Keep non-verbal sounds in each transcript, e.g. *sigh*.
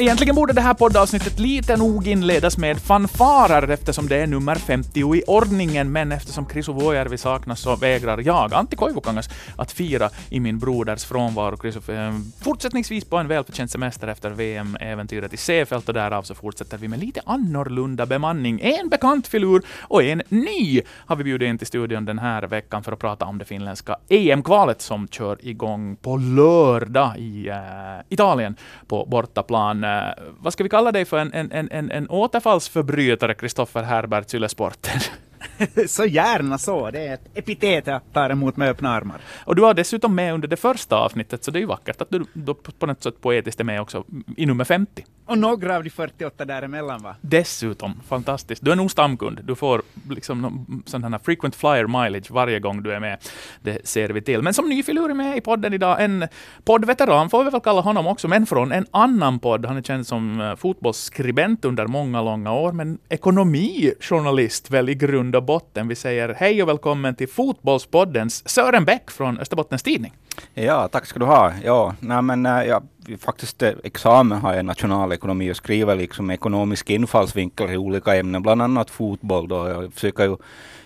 Egentligen borde det här poddavsnittet lite nog inledas med fanfarer eftersom det är nummer 50 i ordningen, men eftersom Krisu Vuojärvi saknas så vägrar jag, Antti Koivukangas, att fira i min broders frånvaro. Krisu, eh, fortsättningsvis på en välförtjänt semester efter VM-äventyret i Seefeld och därav så fortsätter vi med lite annorlunda bemanning. En bekant filur och en ny har vi bjudit in till studion den här veckan för att prata om det finländska EM-kvalet som kör igång på lördag i äh, Italien på bortaplan uh, vad ska vi kalla dig för, en, en, en, en återfallsförbrytare, Kristoffer Herbert Ylesporten? *laughs* *laughs* så gärna så. Det är ett epitet jag tar emot med öppna armar. Och du var dessutom med under det första avsnittet, så det är ju vackert att du då på något sätt poetiskt är med också i nummer 50. Och några av de 48 däremellan va? Dessutom, fantastiskt. Du är nog stamkund. Du får liksom sån här frequent flyer mileage varje gång du är med. Det ser vi till. Men som ny filur är med i podden idag, en poddveteran får vi väl kalla honom också, men från en annan podd. Han är känd som eh, fotbollsskribent under många, långa år, men ekonomijournalist väl i grund och botten. Vi säger hej och välkommen till Fotbollspoddens Sören Bäck från Österbottens Tidning. Ja, tack ska du ha. Ja, nej, men, eh, ja, faktiskt eh, examen har jag nationalekonomi och skriver liksom ekonomisk infallsvinkel i olika ämnen, bland annat fotboll. Då. Jag försöker ju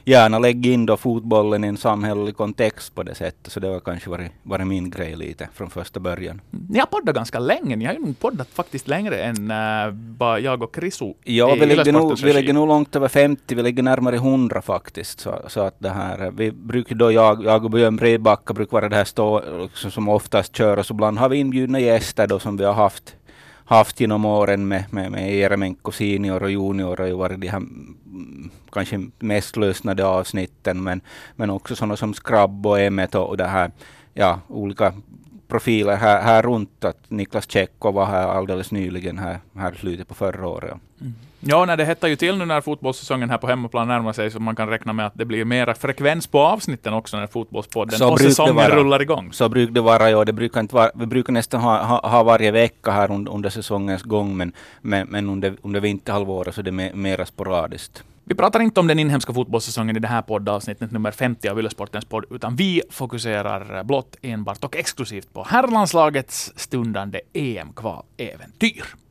gärna lägga in då fotbollen i en samhällelig kontext på det sättet. Så det har kanske varit, varit min grej lite från första början. Ni har poddat ganska länge. Ni har ju poddat faktiskt längre än uh, bara jag och Krisu. Ja, vi ligger, nog, vi ligger nog långt över 50. Vi ligger närmare 100 faktiskt. Så, så att det här, vi brukar då, jag, jag och Björn Bredbacka brukar vara det här stå, som oftast kör och så ibland har vi inbjudna gäster då som vi har haft haft genom åren med, med, med Eremenko senior och junior har ju varit de här mm, kanske mest lyssnade avsnitten men, men också sådana som Skrabb och Emmet och det här, ja, olika profiler här, här runt. Att Niklas Tjechov var här alldeles nyligen här, här i slutet på förra året. Mm. Ja, nej, det hettar ju till nu när fotbollssäsongen här på hemmaplan närmar sig, så man kan räkna med att det blir mera frekvens på avsnitten också när fotbollspodden så och säsongen vara, rullar igång. Så brukar det vara, ja. Det brukar inte vara, vi brukar nästan ha, ha, ha varje vecka här under, under säsongens gång, men, men, men under, under vinterhalvåret så är det mer, mera sporadiskt. Vi pratar inte om den inhemska fotbollssäsongen i det här poddavsnittet nummer 50 av Yllesportens podd, utan vi fokuserar blott enbart och exklusivt på herrlandslagets stundande EM-kvaläventyr.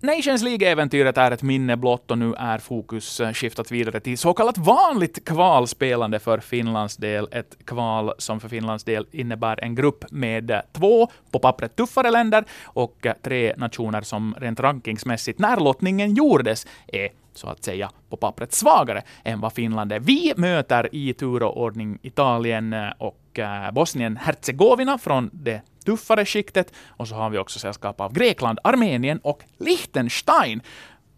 Nations League-äventyret är ett minne blott och nu är fokus eh, skiftat vidare till så kallat vanligt kvalspelande för Finlands del. Ett kval som för Finlands del innebär en grupp med eh, två på pappret tuffare länder och eh, tre nationer som rent rankingsmässigt, när lottningen gjordes, är så att säga på pappret svagare än vad Finland är. Vi möter i tur och ordning Italien och Eh, Bosnien-Hercegovina från det tuffare skiktet. Och så har vi också sällskap av Grekland, Armenien och Liechtenstein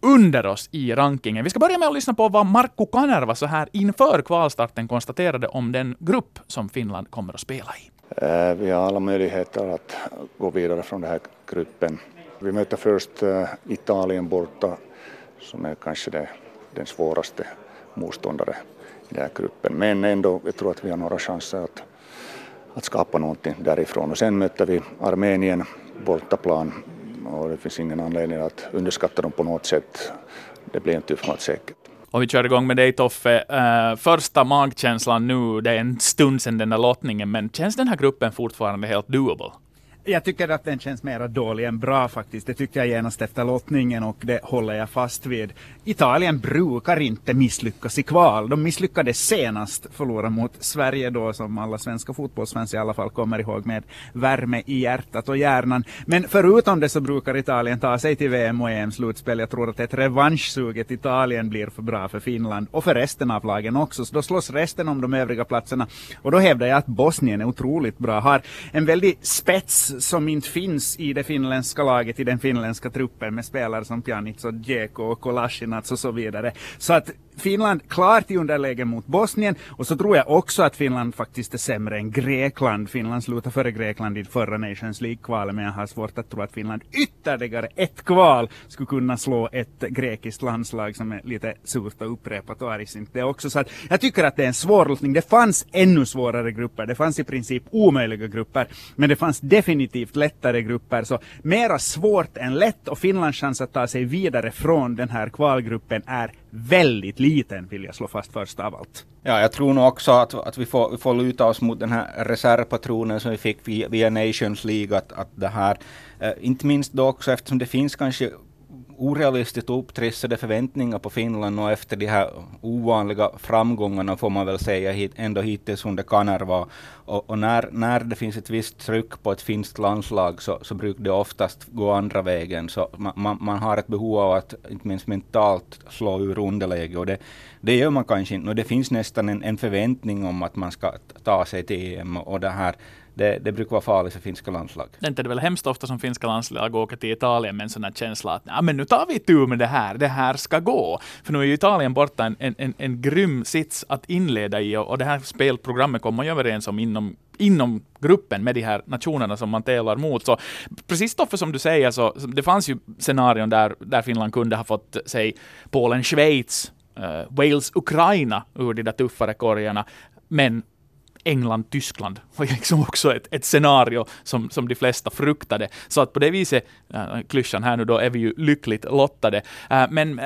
under oss i rankingen. Vi ska börja med att lyssna på vad Markku Kanerva så här inför kvalstarten konstaterade om den grupp som Finland kommer att spela i. Eh, vi har alla möjligheter att gå vidare från den här gruppen. Vi möter först eh, Italien borta som är kanske det, den svåraste motståndare i den här gruppen. Men ändå, jag tror att vi har några chanser att att skapa någonting därifrån. Och sen möter vi Armenien bortaplan och det finns ingen anledning att underskatta dem på något sätt. Det blir en tuff match säkert. Och vi kör igång med dig Toffe. Uh, första magkänslan nu, det är en stund sedan den där lottningen, men känns den här gruppen fortfarande helt doable? Jag tycker att den känns mer dålig än bra faktiskt. Det tyckte jag genast efter lottningen och det håller jag fast vid. Italien brukar inte misslyckas i kval. De misslyckades senast, förlora mot Sverige då som alla svenska fotbollsfans i alla fall kommer ihåg med värme i hjärtat och hjärnan. Men förutom det så brukar Italien ta sig till VM och EM-slutspel. Jag tror att ett revanschsuget Italien blir för bra för Finland och för resten av lagen också. Så då slåss resten om de övriga platserna. Och då hävdar jag att Bosnien är otroligt bra, har en väldigt spets som inte finns i det finländska laget, i den finländska truppen med spelare som Pjanic och Djeko och Kolasinac och så vidare. Så att Finland klart i underläge mot Bosnien och så tror jag också att Finland faktiskt är sämre än Grekland. Finland slutade före Grekland i förra Nations League-kvalet men jag har svårt att tro att Finland ytterligare ett kval skulle kunna slå ett grekiskt landslag som är lite surt och upprepat och argsint det också. Så att jag tycker att det är en svår lottning. Det fanns ännu svårare grupper. Det fanns i princip omöjliga grupper. Men det fanns definitivt definitivt lättare grupper. Så mera svårt än lätt och Finlands chans att ta sig vidare från den här kvalgruppen är väldigt liten vill jag slå fast först av allt. Ja, jag tror nog också att, att vi, får, vi får luta oss mot den här reservpatronen som vi fick via, via Nations League. Att, att det här, eh, inte minst då också eftersom det finns kanske orealistiskt upptrissade förväntningar på Finland och efter de här ovanliga framgångarna får man väl säga hit, ändå hittills under Kanerva. Och, och, när, när det finns ett visst tryck på ett finskt landslag så, så brukar det oftast gå andra vägen. Så man, man, man, har ett behov av att inte minst mentalt slå ur underläge och det, det gör man kanske inte. Och det finns nästan en, en förväntning om att man ska ta sig till EM och det här det, det brukar vara farligt för finska landslag. Det är inte det väl hemskt ofta som finska landslag åker till Italien med en sån här känsla att men nu tar vi tur med det här, det här ska gå. För nu är ju Italien borta en, en, en, en grym sits att inleda i och, och det här spelprogrammet kommer man ju överens om inom inom gruppen med de här nationerna som man tävlar mot. Så precis Toffe som du säger, så det fanns ju scenarion där, där Finland kunde ha fått, säg, Polen-Schweiz, uh, eh, Wales-Ukraina ur de där tuffare korgarna. Men England, Tyskland *laughs* var liksom också ett, ett scenario som, som de flesta fruktade. Så att på det viset, äh, klyschan här nu då, är vi ju lyckligt lottade. Äh, men äh,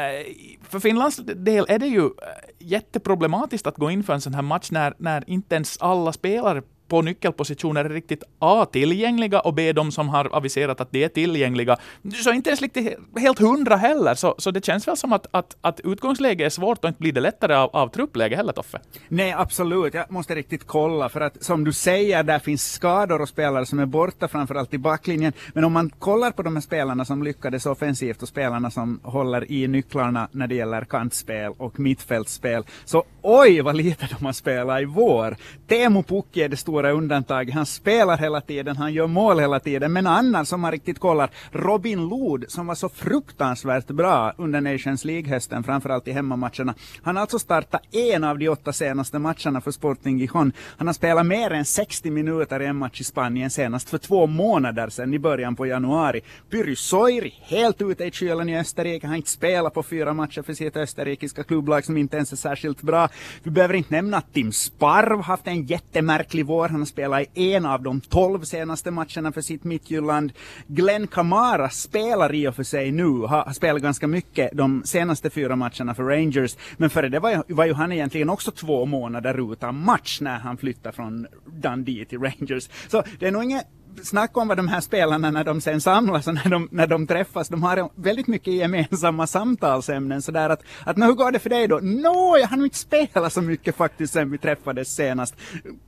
för Finlands del är det ju äh, jätteproblematiskt att gå in för en sån här match när, när inte ens alla spelare på nyckelpositioner är riktigt A tillgängliga och B de som har aviserat att de är tillgängliga. Så inte ens riktigt helt hundra heller. Så, så det känns väl som att, att, att utgångsläget är svårt och inte blir det lättare av, av truppläge heller, Toffe? Nej, absolut. Jag måste riktigt kolla för att som du säger, där finns skador och spelare som är borta, framförallt i backlinjen. Men om man kollar på de här spelarna som lyckades offensivt och spelarna som håller i nycklarna när det gäller kantspel och mittfältsspel, så oj vad lite de har spelat i vår. Teemu Pukki är det stora undantaget. Han spelar hela tiden, han gör mål hela tiden. Men annars, som man riktigt kollar, Robin Lood som var så fruktansvärt bra under Nations League-hösten, framförallt i hemmamatcherna. Han har alltså startat en av de åtta senaste matcherna för Sporting Gijon. Han har spelat mer än 60 minuter i en match i Spanien senast för två månader sedan i början på januari. Pyry Soiri helt ute i kylen i Österrike. Han har inte spelat på fyra matcher för sitt österrikiska klubblag som inte ens är särskilt bra. Vi behöver inte nämna att Tim Sparv haft en jättemärklig vår. Han har spelat i en av de tolv senaste matcherna för sitt Midtjylland. Glenn Kamara spelar i och för sig nu, har, spelat ganska mycket de senaste fyra matcherna för Rangers. Men före det var ju, var ju han egentligen också två månader utan match när han flyttade från Dundee till Rangers. Så det är nog inget snacka om vad de här spelarna när de sen samlas och när de, när de träffas, de har väldigt mycket gemensamma samtalsämnen sådär att, att hur går det för dig då? Nå, jag har nog inte spelat så mycket faktiskt sen vi träffades senast.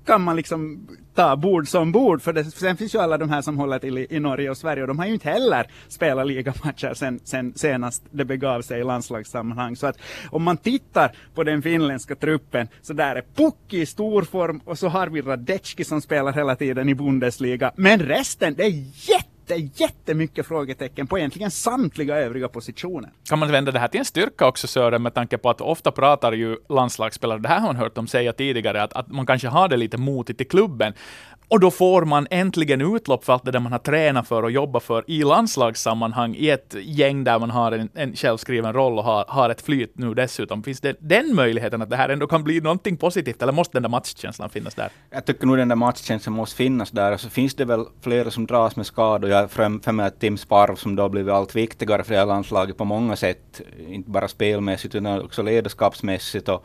Kan man liksom ta bord som bord, för det, sen finns ju alla de här som håller till i, i Norge och Sverige och de har ju inte heller spelat ligamatcher sen, sen senast det begav sig i landslagssammanhang. Så att om man tittar på den finländska truppen så där är Pukki i stor form och så har vi Radecki som spelar hela tiden i Bundesliga. Men men resten, det är jätte, jättemycket frågetecken på egentligen samtliga övriga positioner. Kan man vända det här till en styrka också Sören, med tanke på att ofta pratar ju landslagsspelare, det här har man hört dem säga tidigare, att, att man kanske har det lite motigt i klubben. Och då får man äntligen utlopp för allt det där man har tränat för och jobbat för i landslagssammanhang, i ett gäng där man har en, en självskriven roll och har, har ett flyt nu dessutom. Finns det den möjligheten att det här ändå kan bli någonting positivt, eller måste den där matchkänslan finnas där? Jag tycker nog den där matchkänslan måste finnas där, och så finns det väl flera som dras med skador. Jag för mig att Tim Sparv som då blivit allt viktigare för det här landslaget på många sätt, inte bara spelmässigt utan också ledarskapsmässigt och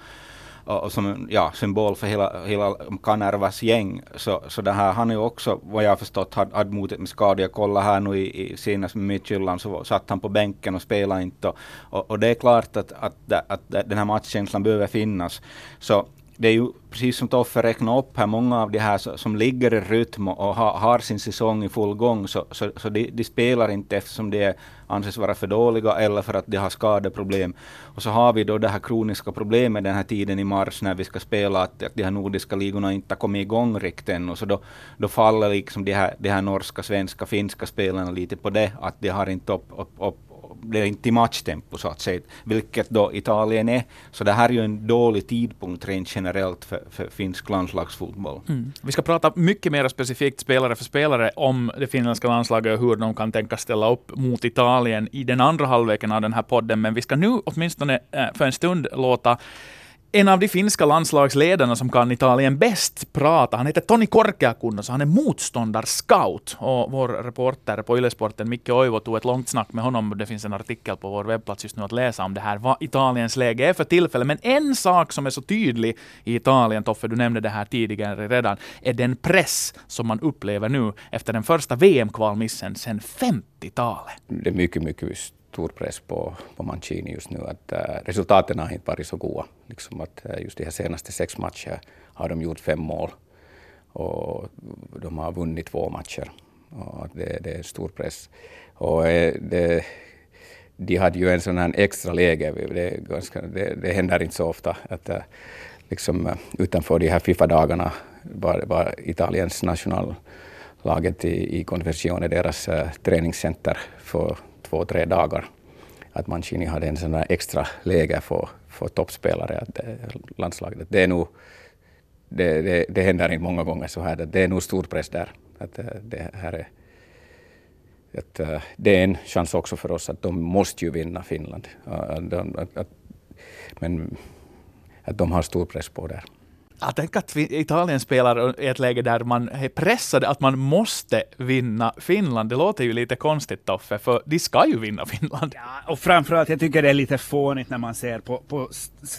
och, och som ja, symbol för hela, hela Kanervas gäng. Så, så det här, han är ju också, vad jag har förstått, hade, had motet med skador. Jag kollade här nu i, i senast med Midtjylland så satt han på bänken och spelade inte. Och, och, och det är klart att, att, att, att den här matchkänslan behöver finnas. Så det är ju precis som Toffe räknade upp här, många av de här som ligger i rytm och har, har sin säsong i full gång, så, så, så de, de, spelar inte eftersom de anses vara för dåliga eller för att de har skadeproblem. Och så har vi då det här kroniska problemet den här tiden i mars när vi ska spela, att, att de här nordiska ligorna inte har kommit igång riktigt ännu. Så då, då faller liksom de här, de här norska, svenska, finska spelarna lite på det, att de har inte upp, upp, upp det är inte i matchtempo så att säga, vilket då Italien är. Så det här är ju en dålig tidpunkt rent generellt för, för finsk landslagsfotboll. Mm. Vi ska prata mycket mer specifikt spelare för spelare om det finländska landslaget och hur de kan tänkas ställa upp mot Italien i den andra halvleken av den här podden. Men vi ska nu åtminstone eh, för en stund låta en av de finska landslagsledarna som kan Italien bäst prata, han heter Toni Korkeakunnas, han är motståndarscout. Och vår reporter på Ylesporten, Micke Oivo, tog ett långt snack med honom. Det finns en artikel på vår webbplats just nu att läsa om det här, vad Italiens läge är för tillfället. Men en sak som är så tydlig i Italien, Toffe, du nämnde det här tidigare redan, är den press som man upplever nu efter den första VM-kvalmissen sedan 50-talet. Det är mycket, mycket stor press på, på Mancini just nu. Att, äh, resultaten har inte varit så goda. Liksom att, äh, just de här senaste sex matcherna har de gjort fem mål och de har vunnit två matcher. Och det, det är stor press. Och äh, det, de hade ju en sån här extra läge. Det, ganska, det, det händer inte så ofta. Att, äh, liksom, äh, utanför de här Fifa-dagarna var, var Italiens nationallaget i, i Conversione, deras träningscenter för två, tre dagar. Att Mancini hade en sån där extra läge för, för toppspelare, att det, landslaget. Det är nog, det, det, det händer inte många gånger så här, det är nog stor press där. Att eh, det här är, att, eh, det är en chans också för oss att de måste ju vinna Finland. Att, att, att, men att de har stor press på där. Jag tänker att Italien spelar i ett läge där man är pressad att man måste vinna Finland. Det låter ju lite konstigt Toffe, för de ska ju vinna Finland. Ja, och framförallt, jag tycker det är lite fånigt när man ser på, på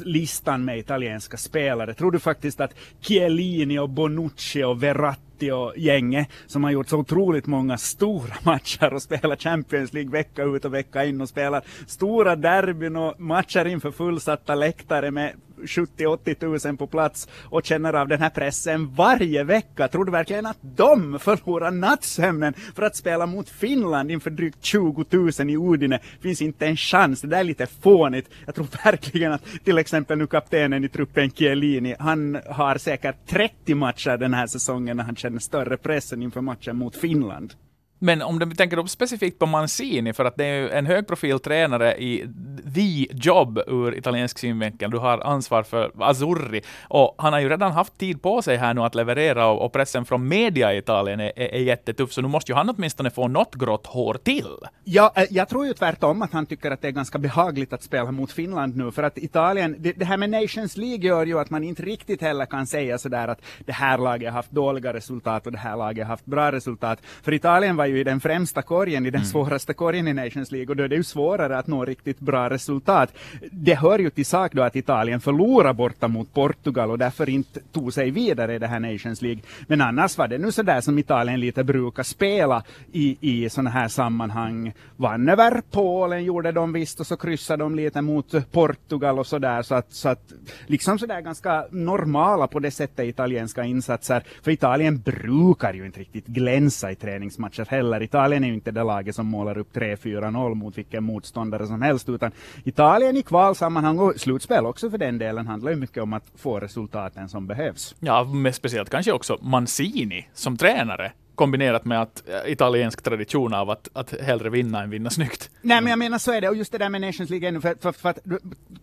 listan med italienska spelare. Tror du faktiskt att Chiellini och Bonucci och Verratti Piteå-gänget som har gjort så otroligt många stora *laughs* matcher och spelat Champions League vecka ut och vecka in och spelar stora derbyn och matcher inför fullsatta läktare med 70-80 tusen på plats och känner av den här pressen varje vecka. Tror du verkligen att de förlorar nattsömnen för att spela mot Finland inför drygt 20 000 i Udine? Finns inte en chans. Det där är lite fånigt. Jag tror verkligen att till exempel nu kaptenen i truppen Chiellini, han har säkert 30 matcher den här säsongen när han känner större pressen inför matchen mot Finland. Men om du tänker specifikt på Mancini, för att det är ju en högprofiltränare i the job ur italiensk synvinkel. Du har ansvar för Azzurri. Och han har ju redan haft tid på sig här nu att leverera och, och pressen från media i Italien är, är, är jättetuff. Så nu måste ju han åtminstone få något grått hår till. Ja, eh, jag tror ju tvärtom att han tycker att det är ganska behagligt att spela mot Finland nu. För att Italien, det, det här med Nations League gör ju att man inte riktigt heller kan säga sådär att det här laget har haft dåliga resultat och det här laget har haft bra resultat. För Italien var ju i den främsta korgen, i den mm. svåraste korgen i Nations League och då är det ju svårare att nå riktigt bra resultat. Det hör ju till sak då att Italien förlorade borta mot Portugal och därför inte tog sig vidare i det här Nations League. Men annars var det nu sådär som Italien lite brukar spela i, i sådana här sammanhang. Vann över Polen gjorde de visst och så kryssade de lite mot Portugal och sådär så att, så att liksom sådär ganska normala på det sättet italienska insatser. För Italien brukar ju inte riktigt glänsa i träningsmatcher heller. Italien är ju inte det laget som målar upp 3-4-0 mot vilken motståndare som helst utan Italien i kvalsammanhang och slutspel också för den delen handlar ju mycket om att få resultaten som behövs. Ja, men speciellt kanske också Mancini som tränare kombinerat med att eh, italiensk tradition av att, att hellre vinna än vinna snyggt. Nej, men jag menar så är det. Och just det där med Nations League ännu, för, för, för att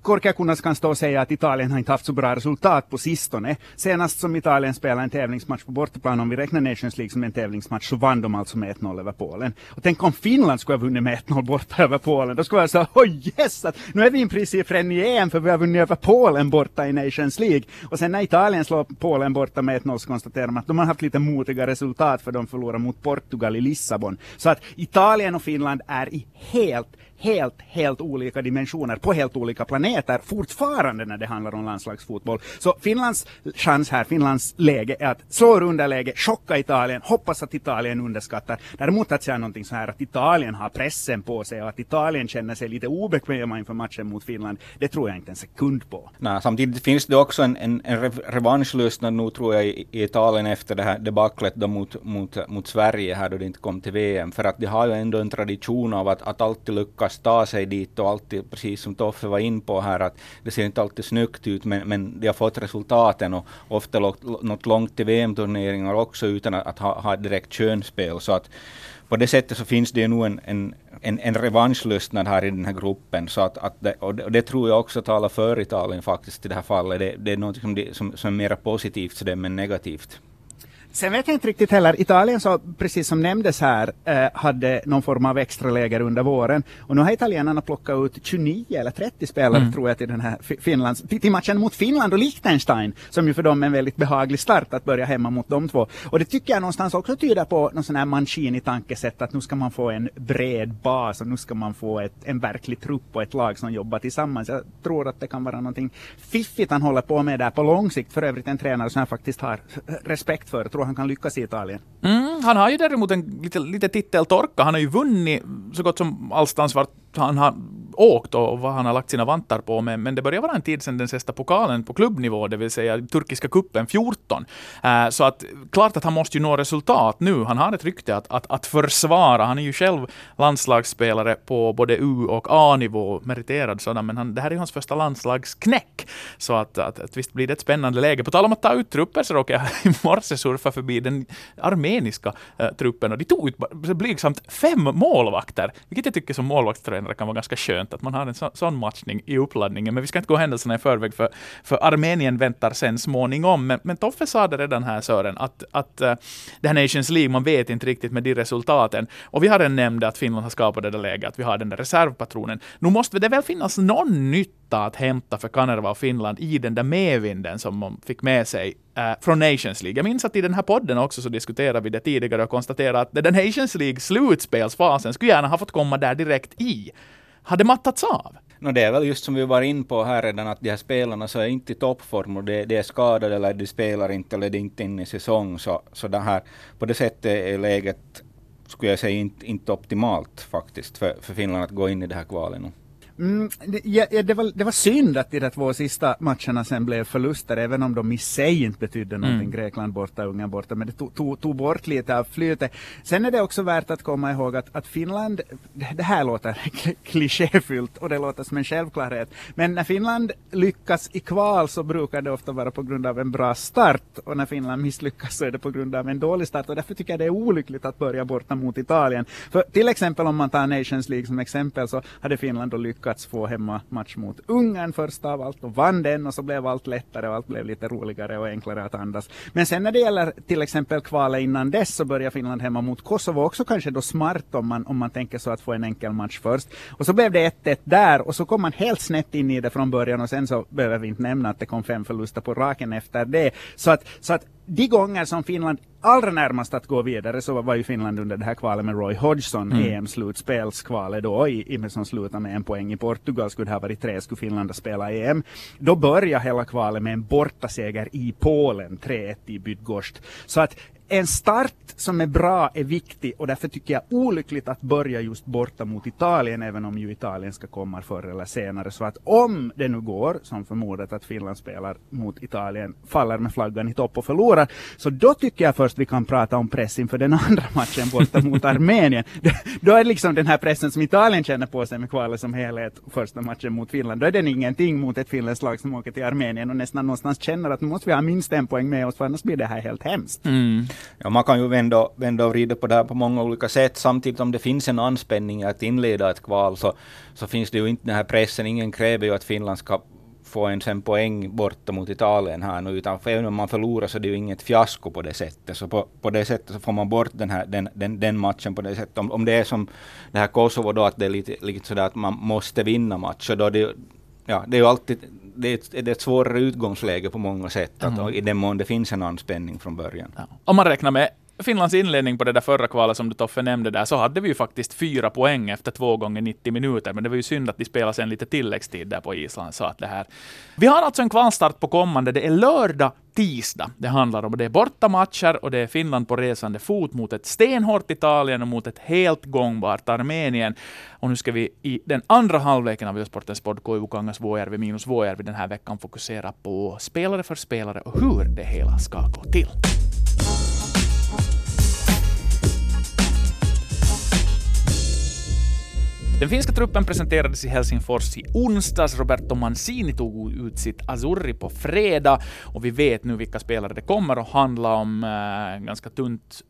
Korkeakunnas kan stå och säga att Italien har inte haft så bra resultat på sistone. Senast som Italien spelade en tävlingsmatch på bortaplan, om vi räknar Nations League som en tävlingsmatch, så vann de alltså med 1-0 över Polen. Och tänk om Finland skulle ha vunnit med 1-0 borta över Polen. Då skulle jag säga, oh yes, att nu är vi i princip redan i EM för vi har vunnit över Polen borta i Nations League. Och sen när Italien slår Polen borta med 1-0 så konstaterar man att de har haft lite motiga resultat för de förlorar mot Portugal i Lissabon. Så att Italien och Finland är i helt helt, helt olika dimensioner på helt olika planeter fortfarande när det handlar om landslagsfotboll. Så Finlands chans här, Finlands läge är att slå underläge, chocka Italien, hoppas att Italien underskattar. Däremot att säga någonting så här att Italien har pressen på sig och att Italien känner sig lite obekväma inför matchen mot Finland, det tror jag inte en sekund på. Nej, samtidigt finns det också en, en, en revanschlystnad nu tror jag i, i Italien efter det här debaclet då mot, mot, mot Sverige här då det inte kom till VM. För att de har ju ändå en tradition av att, att alltid lyckas ta sig dit och alltid, precis som Toffe var in på här, att det ser inte alltid snyggt ut men, men de har fått resultaten och ofta nått långt till VM-turneringar också utan att, att ha, ha direkt könsspel. Så att på det sättet så finns det ju nog en, en, en, en revanschlystnad här i den här gruppen. Så att, att det, och, det, och det tror jag också talar för Italien faktiskt i det här fallet. Det, det är något som, som, som är mer positivt för dem men negativt. Sen vet jag inte riktigt heller. Italien, så, precis som nämndes här, eh, hade någon form av extra läger under våren. Och nu har italienarna plockat ut 29 eller 30 spelare mm. tror jag till den här Finlands, till matchen mot Finland och Liechtenstein, som ju för dem är en väldigt behaglig start att börja hemma mot de två. Och det tycker jag någonstans också tyder på någon sån här Mancini-tankesätt att nu ska man få en bred bas och nu ska man få ett, en verklig trupp och ett lag som jobbar tillsammans. Jag tror att det kan vara någonting fiffigt han håller på med där på lång sikt. För övrigt en tränare som jag faktiskt har respekt för tror han kan lyckas i Italien. Mm, han har ju däremot en lite, lite titeltorka. Han har ju vunnit så gott som allstans vart han har åkt och vad han har lagt sina vantar på. Men, men det börjar vara en tid sedan den sista pokalen på klubbnivå, det vill säga turkiska kuppen 14. Uh, eh, så att klart att han måste ju nå resultat nu. Han har ett rykte att, att, att försvara. Han är ju själv landslagsspelare på både U och A-nivå, meriterad sådan, men han, det här är hans första landslagsknäck. Så att, att, att visst blir det ett spännande läge. På tal om att ta ut trupper så råkade jag *laughs* i morse surfa förbi den armeniska uh, truppen och de tog ut blygsamt fem målvakter, vilket jag tycker som målvaktstränare kan vara ganska skönt att man har en så, sån matchning i uppladdningen. Men vi ska inte gå händelserna i förväg, för, för Armenien väntar sen småningom. Men, men Toffe sa det redan här, Sören, att, att eh, uh, det här Nations League, man vet inte riktigt med de resultaten. Och vi har redan nämnt att Finland har skapat det där läget, att vi har den där reservpatronen. Nu måste det väl finnas någon nytta att hämta för Kanerva och Finland i den där medvinden som man fick med sig uh, från Nations League. Jag minns att i den här podden också så diskuterade vi det tidigare och konstaterade att den Nations League slutspelsfasen skulle gärna ha fått komma där direkt i hade mattats av. No, det är väl just som vi var in på här redan, att de här spelarna så är inte i toppform och de, de är skadade eller de spelar inte eller de är inte inne i säsong. Så, så det här, på det sättet är läget, skulle jag säga, inte, inte optimalt faktiskt för, för Finland att gå in i det här kvalet nu. Mm, det, ja, det, var, det var synd att de där två sista matcherna sen blev förluster, även om de i sig inte betydde någonting. Mm. Grekland borta, Ungern borta, men det tog, tog, tog, bort lite av flytet. Sen är det också värt att komma ihåg att, att Finland, det här låter *laughs* klichéfyllt och det låter som en självklarhet, men när Finland lyckas i kval så brukar det ofta vara på grund av en bra start och när Finland misslyckas så är det på grund av en dålig start och därför tycker jag det är olyckligt att börja borta mot Italien. För till exempel om man tar Nations League som exempel så hade Finland då lyckats lyckats få hemmamatch mot Ungern först av allt och vann den och så blev allt lättare och allt blev lite roligare och enklare att andas. Men sen när det gäller till exempel kvalet innan dess så börjar Finland hemma mot Kosovo också kanske då smart om man, om man tänker så att få en enkel match först. Och så blev det 1-1 där och så kom man helt snett in i det från början och sen så behöver vi inte nämna att det kom fem förluster på raken efter det. Så att, så att de gånger som Finland allra närmast att gå vidare så var ju Finland under det här kvalet med Roy Hodgson, mm. EM-slutspelskvalet då, i, i, som slutade med en poäng i Portugal. Skulle det ha varit tre skulle Finland ha spelat EM. Då började hela kvalet med en bortaseger i Polen, 3-1 i Bydgoszcz. Så att en start som är bra är viktig och därför tycker jag olyckligt att börja just borta mot Italien, även om ju Italien ska komma förr eller senare. Så att om det nu går, som förmodat att Finland spelar mot Italien, faller med flaggan i topp och förlorar, så då tycker jag först vi kan prata om press inför den *laughs* andra matchen borta mot Armenien. *laughs* då är liksom den här pressen som Italien känner på sig med kvalet som helhet, första matchen mot Finland, då är den ingenting mot ett finländskt lag som åker till Armenien och nästan någonstans känner att nu måste vi ha minst en poäng med oss, för annars blir det här helt hemskt. Mm. Ja, man kan ju vända, vända och vrida på det här på många olika sätt. Samtidigt om det finns en anspänning att inleda ett kval så, så finns det ju inte den här pressen. Ingen kräver ju att Finland ska få en sen poäng borta mot Italien här nu, utan för även om man förlorar så är det ju inget fiasko på det sättet. Så på, på det sättet så får man bort den, här, den, den, den matchen på det sättet. Om, om det är som det här Kosovo då, att det är lite, lite sådär att man måste vinna matcher, då det, ja, det är ju alltid det är, ett, det är ett svårare utgångsläge på många sätt, att, mm. i den mån det finns en anspänning från början. Ja. Om man räknar med Finlands inledning på det där förra kvalet som du Toffe nämnde där, så hade vi ju faktiskt fyra poäng efter två gånger 90 minuter, men det var ju synd att de spelade sen lite tilläggstid där på Island. Så att det här. Vi har alltså en kvalstart på kommande. Det är lördag, tisdag det handlar om. Det är bortamatcher och det är Finland på resande fot mot ett stenhårt Italien och mot ett helt gångbart Armenien. Och nu ska vi i den andra halvleken av Yle-sportens podd KU Kangas Vuojärvi minus Vuojärvi den här veckan fokusera på spelare för spelare och hur det hela ska gå till. Den finska truppen presenterades i Helsingfors i onsdags. Roberto Mancini tog ut sitt Azurri på fredag och vi vet nu vilka spelare det kommer att handla om. Eh, ganska tunt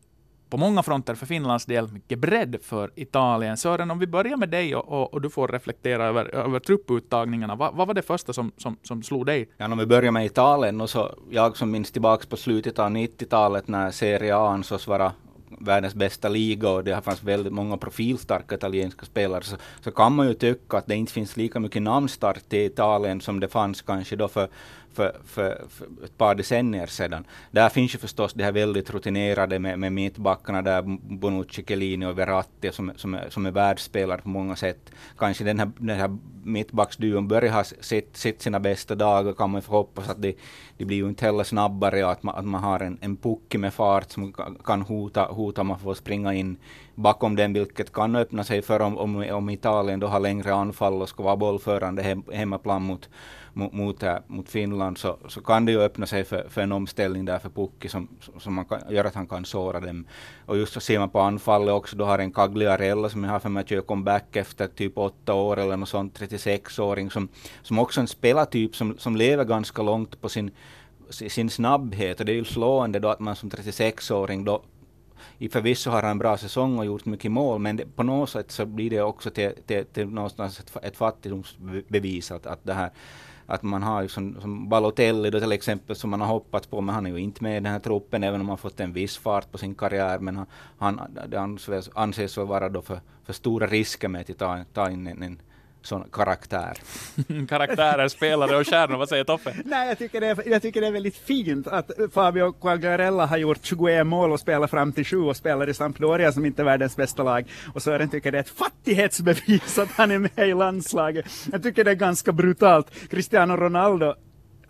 på många fronter för Finlands del, mycket bredd för Italien. Sören, om vi börjar med dig och, och, och du får reflektera över, över trupputtagningarna. Va, vad var det första som, som, som slog dig? Ja, om vi börjar med Italien, och så jag som minns tillbaka på slutet av 90-talet när Serie A ansågs vara världens bästa liga och det fanns väldigt många profilstarka italienska spelare så, så kan man ju tycka att det inte finns lika mycket namnstart i Italien som det fanns kanske då för för, för, för, ett par decennier sedan. Där finns ju förstås det här väldigt rutinerade med, med mittbackarna där, Bonucci, Chiellini och Verratti som, som, är, som är världsspelare på många sätt. Kanske den här, den här mittbacksduon börjar ha sett, sett sina bästa dagar kan man få hoppas att de, de blir ju inte heller snabbare och att man, att man har en, en pucke med fart som kan hota, hota man får springa in bakom den, vilket kan öppna sig för om, om, om Italien då har längre anfall och ska vara bollförande hem, hemmaplan mot mot, mot, Finland så, så kan det ju öppna sig för, för en omställning där för Pukki som, som man kan, gör att han kan såra dem. Och just så ser man på anfallet också, då har en Cagliarella som jag har för mig att göra comeback efter typ åtta år eller något sånt, 36-åring som, som också en spelartyp som, som lever ganska långt på sin sin snabbhet och det är ju slående då att man som 36-åring då i förvisso har han en bra säsong och gjort mycket mål, men det, på något sätt så blir det också till, till, till någonstans ett, ett fattigdomsbevis att, att det här att man har som, som Balotelli då till exempel som man har hoppats på, men han är ju inte med i den här truppen även om han fått en viss fart på sin karriär. Men han, han det anses, anses vara då för, för stora risker med att ta, ta in en, en sån karaktär. *laughs* Karaktärer, spelare och stjärnor, vad säger Toffe? Nej, jag tycker, det är, jag tycker det är väldigt fint att Fabio Quagliarella har gjort 21 mål och spelat fram till 7 och spelar i Sampdoria som inte är världens bästa lag. Och Sören tycker det är ett fattighetsbevis att han är med i landslaget. Jag tycker det är ganska brutalt. Cristiano Ronaldo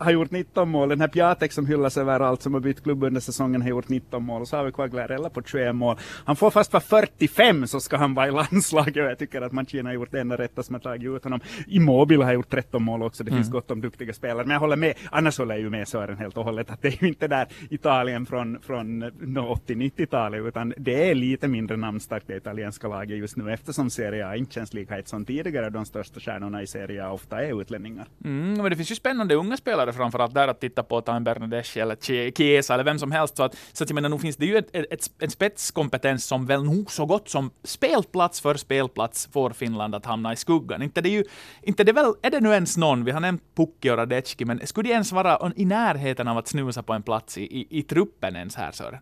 har gjort 19 mål. Den här Piatek som hyllas överallt som har bytt klubb under säsongen har gjort 19 mål. Och så har vi Quagliarella på 21 mål. Han får fast vara 45 så ska han vara i landslaget och jag tycker att Mancini har gjort det enda rätta som har tagit ut honom. Immobile har gjort 13 mål också. Det mm. finns gott om duktiga spelare. Men jag håller med. Annars håller jag ju med Sören helt och hållet att det är ju inte där Italien från, från 80-90-talet utan det är lite mindre namnstarkt det italienska laget just nu eftersom Serie A inte känns lika het som tidigare. De största stjärnorna i Serie A ofta är utlänningar. Mm, men det finns ju spännande unga spelare spelare framförallt där att titta på, Time en Bernadeschi eller Chiesa eller vem som helst. Så att, så att jag menar, nu finns det ju ett, ett, en spetskompetens som väl nog så gott som spelplats för spelplats får Finland att hamna i skuggan. Inte det ju, inte det väl, är det nu ens någon, vi har nämnt Pukki och Radecki, men skulle de ens vara i närheten av att snusa på en plats i, i, i truppen ens här, Sören?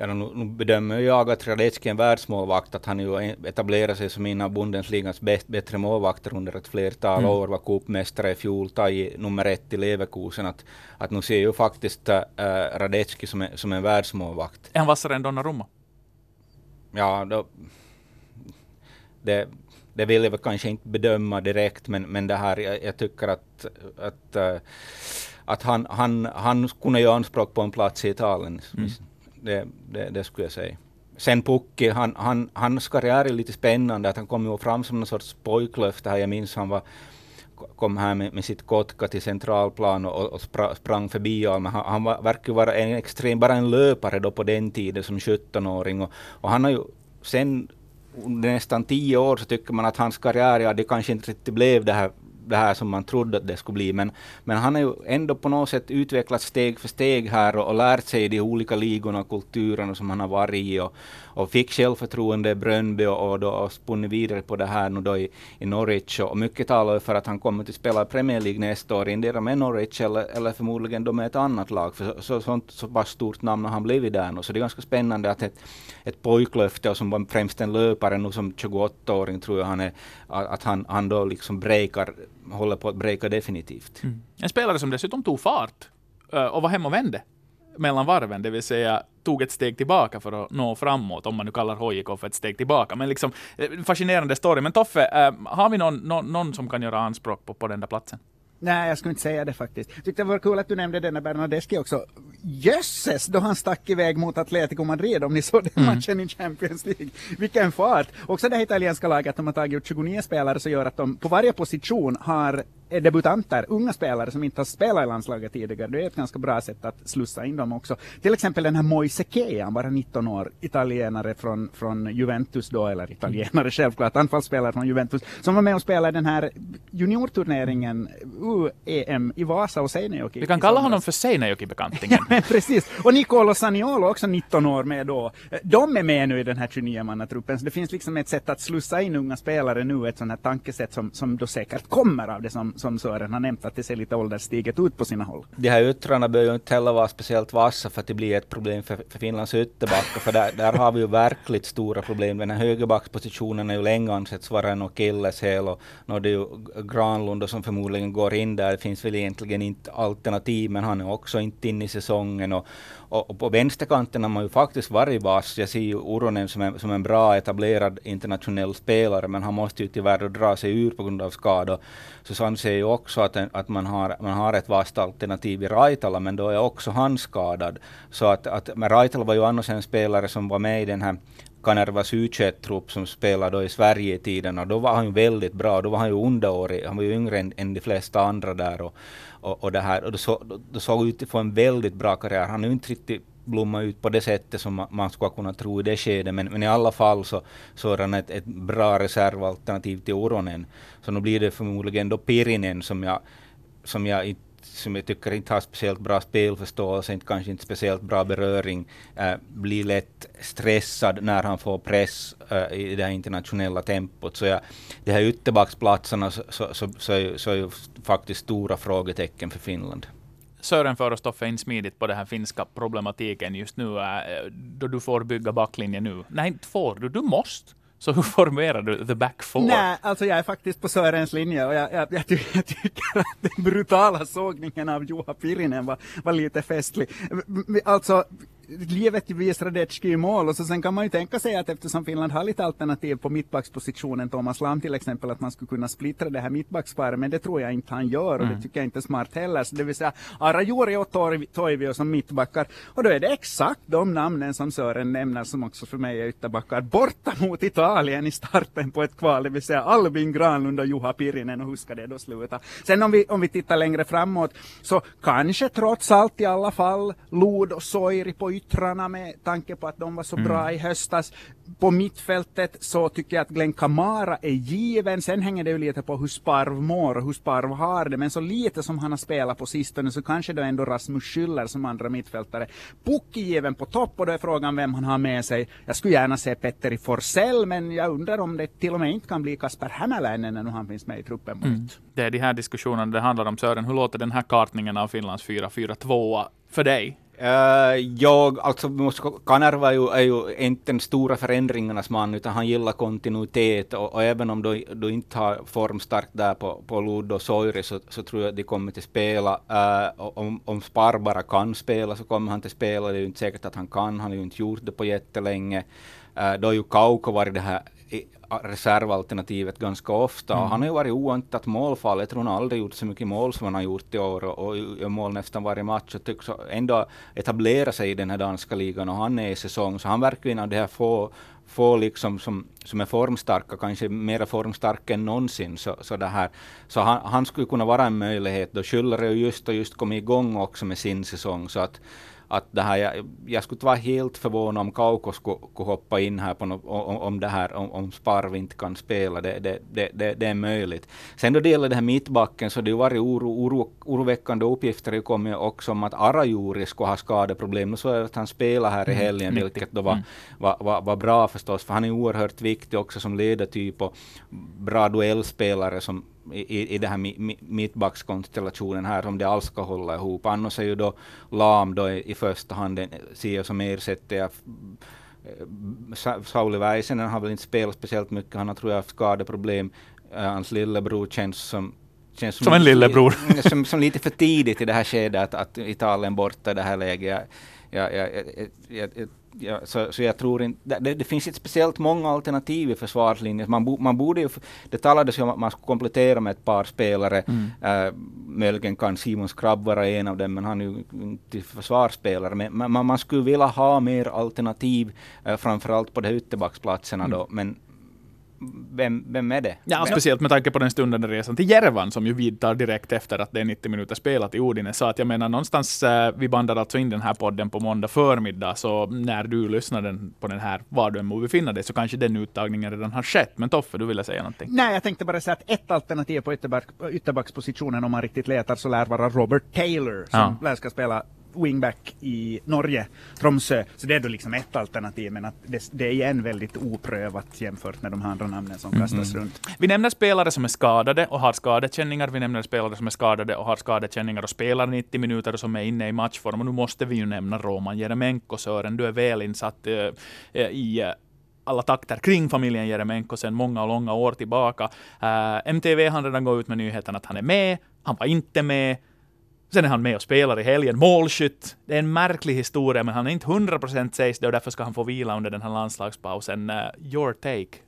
Ja, nu, nu bedömer jag att Radecki är en världsmålvakt, att han ju etablerar sig som en av Bundesligans bäst, bättre målvakter under ett flertal mm. år, var cupmästare i fjol, tagit nummer ett i Leverkusen. Att, att nu ser jag faktiskt äh, Radecki som, är, som en världsmålvakt. Är han vassare än Donnarumma? Ja, då, det, det vill jag väl kanske inte bedöma direkt, men, men det här, jag, jag tycker att, att, äh, att han, han, han kunde göra anspråk på en plats i Italien. Mm det, det, det skulle jag säga. Sen Pukki, han, han, hans karriär är lite spännande, att han kom ju fram som någon sorts pojklöfte här. Jag minns han var, kom här med, med sitt Kotka till centralplan och, och spra, sprang förbi all, men han, han var, verkar vara en extrem, bara en löpare då på den tiden som 17-åring. Och, och han har ju sen under nästan tio år så tycker man att hans karriär, ja det kanske inte riktigt blev det här det här som man trodde att det skulle bli. Men, men han har ju ändå på något sätt utvecklats steg för steg här och, och lärt sig de olika ligorna och kulturerna som han har varit i. Och, och fick självförtroende i Brönby och, och, då, spunnit vidare på det här nu då i, i Norwich. Och mycket talar för att han kommer att spela Premier League nästa år, endera med Norwich eller, eller förmodligen då med ett annat lag. För så, så, sånt, så pass stort namn har han blivit där nu. Så det är ganska spännande att ett, ett pojklöfte och som var främst en löpare nu som 28-åring tror jag han är, att han, han då liksom breakar, håller på att breaka definitivt. Mm. En spelare som dessutom tog fart och var hemma och vände mellan varven, det vill säga tog ett steg tillbaka för att nå framåt, om man nu kallar HJK för ett steg tillbaka. Men liksom, eh, fascinerande story. Men Toffe, äh, har vi någon, någon, någon som kan göra anspråk på, på den där platsen? Nej, jag skulle inte säga det faktiskt. Tyckte det var kul att du nämnde denna Bernadeschi också. Jösses, då han stack iväg mot Atletico Madrid, om ni såg den mm. matchen i Champions League. Vilken fart! Också det italienska laget, de har tagit ut 29 spelare, så gör att de på varje position har debutanter, unga spelare som inte har spelat i landslaget tidigare. Det är ett ganska bra sätt att slussa in dem också. Till exempel den här Moise Kean, bara 19 år, italienare från, från Juventus då, eller italienare *laughs* självklart, anfallsspelare från Juventus, som var med och spelade den här juniorturneringen UEM i Vasa och Seinejoki. Vi kan kalla honom för Seinejoki-bekantingen. *laughs* ja, precis. Och Nicolo Saniolo, också 19 år med då. De är med nu i den här 29-mannatruppen, så det finns liksom ett sätt att slussa in unga spelare nu, ett sånt här tankesätt som, som då säkert kommer av det som som Sören har nämnt, att det ser lite ålderstiget ut på sina håll. De här yttrarna bör ju inte heller vara speciellt vassa för att det blir ett problem för, för Finlands ytterbackar, för där, där har vi ju verkligt stora problem. Den här högerbackspositionen är ju länge ansetts vara en akilleshäl och nu är det ju Granlund som förmodligen går in där. Det finns väl egentligen inte alternativ, men han är också inte inne i säsongen och, och, och på vänsterkanten har man ju faktiskt varit vass. Jag ser ju Uronen som en, som en bra etablerad internationell spelare, men han måste ju tyvärr dra sig ur på grund av skador. Så så anser ju också att, att man, har, man har ett vasst alternativ i Raitala, men då är också han skadad. Så att, att men Raitala var ju annars en spelare som var med i den här Kanervas U21-trupp som spelade då i Sverige i tiden och då var han ju väldigt bra. Då var han ju underårig, han var ju yngre än, än de flesta andra där. Och, och, och det här, och då, så, det såg ut att få en väldigt bra karriär. Han har ju inte riktigt blommat ut på det sättet som man skulle kunna tro i det skedet, men, men i alla fall så, så är han ett, ett bra reservalternativ till Oronen. Så nu blir det förmodligen då Pirinen som jag, som jag inte som jag tycker inte har speciellt bra spelförståelse, inte, kanske inte speciellt bra beröring, äh, blir lätt stressad när han får press äh, i det här internationella tempot. Så ja, de här ytterbacksplatserna så, så, så, så, är, så är ju faktiskt stora frågetecken för Finland. Sören för oss Toffe in smidigt på den här finska problematiken just nu, äh, då du får bygga backlinjen nu. Nej, inte får du, du måste. Så hur formerar du the back four? Nej, alltså jag är faktiskt på Sörens linje och jag, jag, jag, ty *laughs* jag tycker att den brutala sågningen av Juha Pirinen var, var lite festlig. Alltså, givetvis Radetski i mål och så sen kan man ju tänka sig att eftersom Finland har lite alternativ på mittbackspositionen, Thomas Lam till exempel, att man skulle kunna splittra det här mittbacksparet, men det tror jag inte han gör och mm. det tycker jag inte är smart heller. Så det vill säga Arajuri och Toivio som mittbackar och då är det exakt de namnen som Sören nämner som också för mig är ytterbackar borta mot Italien i starten på ett kval, det vill säga Albin Granlund och Juha Pirinen och hur ska det då sluta? Sen om vi, om vi tittar längre framåt så kanske trots allt i alla fall Lod och Soiri på yttrarna med tanke på att de var så mm. bra i höstas. På mittfältet så tycker jag att Glenn Kamara är given. Sen hänger det ju lite på hur Sparv mår och hur Sparv har det. Men så lite som han har spelat på sistone så kanske då ändå Rasmus Schüller som andra mittfältare. Pukki given på topp och då är frågan vem han har med sig. Jag skulle gärna se Petteri Forsell men jag undrar om det till och med inte kan bli Kasper Hämäläinen när han finns med i truppen på mm. Det är de här diskussionerna det handlar om. Sören, hur låter den här kartningen av Finlands 4-4-2 för dig? Uh, jag, alltså Kanerva är ju, är ju inte den stora förändringarnas man, utan han gillar kontinuitet och, och även om du, du inte har formstart där på, på Ludo och Soiri så, så tror jag att de kommer till spela. Uh, om, om Spar bara kan spela så kommer han till spela, det är ju inte säkert att han kan, han har ju inte gjort det på jättelänge. Uh, då har ju Kauko varit det här reservalternativet ganska ofta. Mm. Han har ju varit oantat målfall. Jag tror han aldrig gjort så mycket mål som han har gjort i år och, och gör mål nästan varje match och tycks ändå etablera sig i den här danska ligan och han är i säsong. Så han verkar en av de här få, få liksom som, som är formstarka, kanske mer formstarka än någonsin. Så, så, det här. så han, han skulle kunna vara en möjlighet. Då Schüller är just och just kommit igång också med sin säsong. Så att att det här, jag, jag skulle inte vara helt förvånad om Kauko skulle, skulle hoppa in här på no, om, om det här, om, om Sparv inte kan spela. Det, det, det, det, det är möjligt. Sen då det gäller det här mittbacken så det har varit oro, oro, oroväckande uppgifter det kommit också om att Arajuri skulle ha skadeproblem. Nu så är att han spelar här i mm, helgen, mm, vilket då var, mm. var, var, var, bra förstås, för han är oerhört viktig också som ledartyp och bra duellspelare som i, i den här mittbackskonstellationen här, om det alls ska hålla ihop. Annars är ju då Lam då i, i första hand, ser jag som ersätter jag eh, Sauli Väisänen har väl inte spelat speciellt mycket, han har tror jag haft skadeproblem. Uh, hans lillebror känns som känns Som en lillebror. *laughs* Som, som lite för tidigt i det här skedet att, att Italien borta i det här läget. Jag, jag, jag, ja, så, så jag tror inte, det, det, finns inte speciellt många alternativ i försvarslinjen. Man, bo, man borde ju, det talades ju om att man skulle komplettera med ett par spelare. Mm. Äh, möjligen kan Simon Skrabb vara en av dem, men han är ju inte försvarsspelare. Men man, man skulle vilja ha mer alternativ, äh, framförallt på de ytterbacksplatserna mm. då. Men vem, vem är det? Ja, speciellt med tanke på den stundande resan till Järvan som ju vidtar direkt efter att det är 90 minuter spelat i Odine. Så att jag menar någonstans, eh, vi bandar alltså in den här podden på måndag förmiddag, så när du lyssnar den, på den här, var du än må befinna dig, så kanske den uttagningen redan har skett. Men Toffe, du ville säga någonting? Nej, jag tänkte bara säga att ett alternativ på ytterback, ytterbackspositionen om man riktigt letar så lär vara Robert Taylor som ja. lär ska spela wingback i Norge, Tromsö. Så det är då liksom ett alternativ, men att det, det är igen väldigt oprövat jämfört med de andra namnen som mm. kastas runt. Vi nämner spelare som är skadade och har skadekänningar. Vi nämner spelare som är skadade och har skadekänningar och spelar 90 minuter och som är inne i matchform. Och nu måste vi ju nämna Roman Jeremenko. Sören, du är väl insatt uh, i uh, alla takter kring familjen Jeremenko sedan många och långa år tillbaka. Uh, MTV har redan gått ut med nyheten att han är med. Han var inte med. Sen är han med och spelar i helgen, målskytt. Det är en märklig historia, men han är inte 100% sägs det och därför ska han få vila under den här landslagspausen. Uh, your take,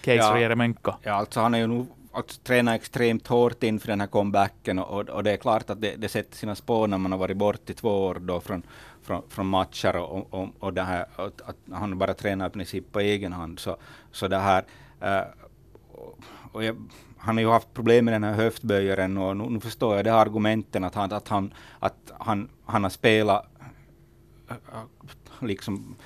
Case ja, Jeremenko? Ja, alltså han är ju nog alltså, tränat extremt hårt inför den här comebacken och, och det är klart att det, det sätter sina spår när man har varit bort i två år då från, från, från matcher och, och, och det här, att, att han bara tränar i princip på egen hand. Så, så det här, uh, och jag, han har ju haft problem med den här höftböjaren och nu, nu förstår jag det här argumenten att han, att han, att han, han har spelat liksom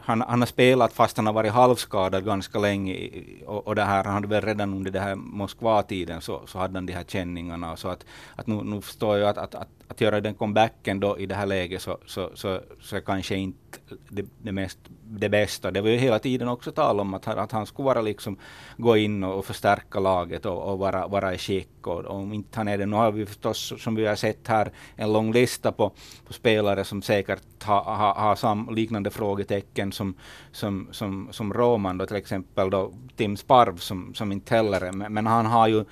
han, han har spelat fast han har varit halvskadad ganska länge och, och det här, han hade väl redan under det här Moskva-tiden så, så hade han de här känningarna. Så att, att nu, nu förstår jag att, att, att, att göra den comebacken då i det här läget så, så, så, så är kanske inte det, det, mest, det bästa. Det var ju hela tiden också tal om att, att han skulle vara liksom, gå in och, förstärka laget och, och vara, vara i skick. Och, och om inte han är det, nu har vi förstås som vi har sett här en lång lista på, på spelare som säkert har ha, ha sam, liknande frågetecken som, som, som, som Roman då till exempel då Tim Sparv som, som inte heller är, men, men han har ju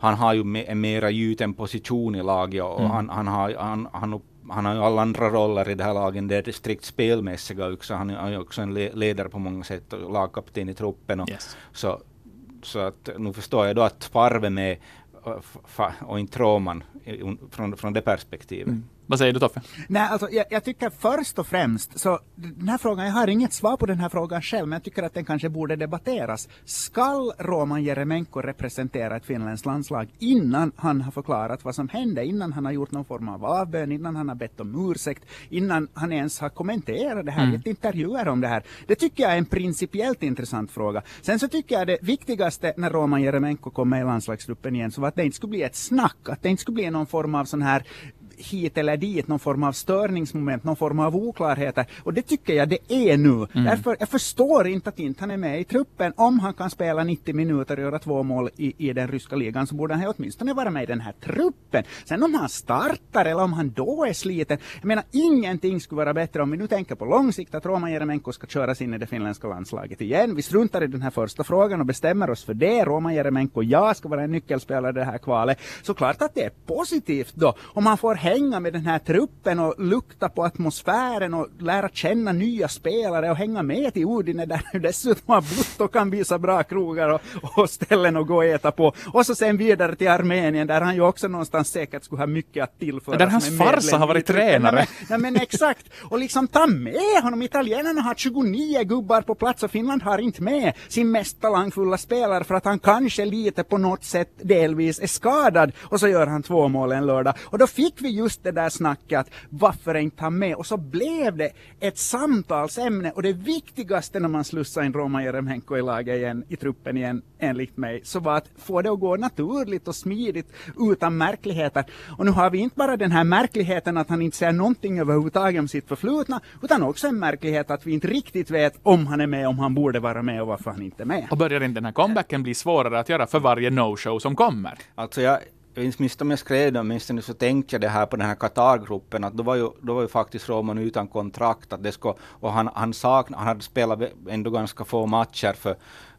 han har ju en mera gjuten position i laget och mm. han, han, har, han, han han har ju alla andra roller i det här laget, det är strikt spelmässiga också. Han är ju också en ledare på många sätt och lagkapten i truppen. Och, yes. så, så att nu förstår jag då att Farve är med och inte Roman från, från det perspektivet. Mm. Vad säger du Toffe? Nej, alltså, jag, jag, tycker först och främst, så den här frågan, jag har inget svar på den här frågan själv, men jag tycker att den kanske borde debatteras. Skall Roman Jeremenko representera ett finländskt landslag innan han har förklarat vad som hände, innan han har gjort någon form av avbön, innan han har bett om ursäkt, innan han ens har kommenterat det här, mm. gett intervjuer om det här. Det tycker jag är en principiellt intressant fråga. Sen så tycker jag det viktigaste när Roman Jeremenko kom med i landslagsgruppen igen, så var att det inte skulle bli ett snack, att det inte skulle bli någon form av sån här hit eller dit, någon form av störningsmoment, någon form av oklarheter. Och det tycker jag det är nu. Mm. Därför, jag förstår inte att inte han är med i truppen. Om han kan spela 90 minuter och göra två mål i, i den ryska ligan så borde han åtminstone vara med i den här truppen. Sen om han startar eller om han då är sliten. Jag menar ingenting skulle vara bättre om vi nu tänker på lång sikt att Roman Jeremenko ska köras in i det finländska landslaget igen. Vi struntar i den här första frågan och bestämmer oss för det. Roman Jeremenko, jag ska vara en nyckelspelare i det här kvalet. Så klart att det är positivt då om han får hänga med den här truppen och lukta på atmosfären och lära känna nya spelare och hänga med till Udine där du dessutom har bott och kan visa bra krogar och, och ställen att gå och äta på. Och så sen vidare till Armenien där han ju också någonstans säkert skulle ha mycket att tillföra. Där hans farsa har varit tränare. Nej men, nej, men exakt. Och liksom ta med honom. Italienarna har 29 gubbar på plats och Finland har inte med sin mest talangfulla spelare för att han kanske lite på något sätt delvis är skadad. Och så gör han två mål en lördag. Och då fick vi just det där snacket att varför inte ha med? Och så blev det ett samtalsämne och det viktigaste när man slussar in Roman Jeremenko i laget igen, i truppen igen, enligt mig, så var att få det att gå naturligt och smidigt utan märkligheter. Och nu har vi inte bara den här märkligheten att han inte säger någonting överhuvudtaget om sitt förflutna, utan också en märklighet att vi inte riktigt vet om han är med, om han borde vara med och varför han inte är med. Och börjar inte den här comebacken bli svårare att göra för varje no-show som kommer? Alltså jag jag minns om jag skrev det, åtminstone så tänkte jag det här på den här Qatar-gruppen, att då var, ju, då var ju faktiskt Roman utan kontrakt, att det ska, och han, han, sakna, han hade spelat ändå ganska få matcher för,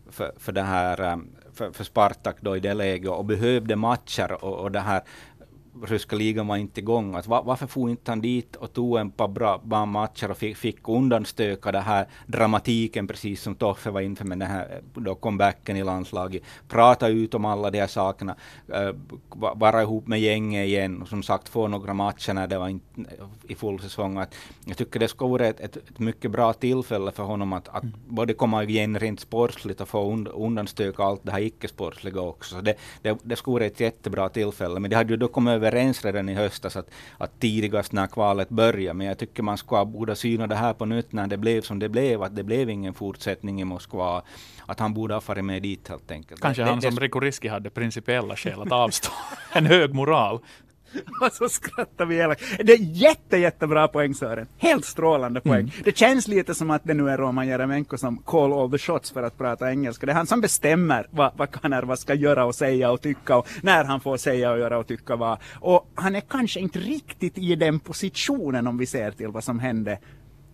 för, för det här eh, för, för Spartak då i det läget och behövde matcher och, och det här ryska ligan var inte igång. Att var, varför får inte han dit och tog en par bra, bra matcher och fick, fick undanstöka den här dramatiken, precis som Toffe var inför med den här då comebacken i landslaget. Prata ut om alla de här sakerna, uh, vara ihop med gänget igen och som sagt få några matcher när det var in, i full säsong. Att jag tycker det skulle vara ett, ett, ett, mycket bra tillfälle för honom att, att mm. både komma igen rent sportsligt och få und, undanstöka allt det här icke-sportsliga också. Så det, det, det skulle vara ett jättebra tillfälle. Men det hade ju då kommit överens redan i höstas att, att tidigast när kvalet börjar, men jag tycker man ska borde syna det här på nytt när det blev som det blev, att det blev ingen fortsättning i Moskva, att han borde ha farit med dit helt enkelt. Kanske det, han det, som Rico Riski hade principiella skäl att avstå. *laughs* en hög moral. *laughs* Och så skrattar vi elakt. Det är jätte, jättebra poäng Sören. Helt strålande poäng. Mm. Det känns lite som att det nu är Roman Jeremenko som call all the shots för att prata engelska. Det är han som bestämmer vad, vad Kanerva ska göra och säga och tycka och när han får säga och göra och tycka vad. Och han är kanske inte riktigt i den positionen om vi ser till vad som hände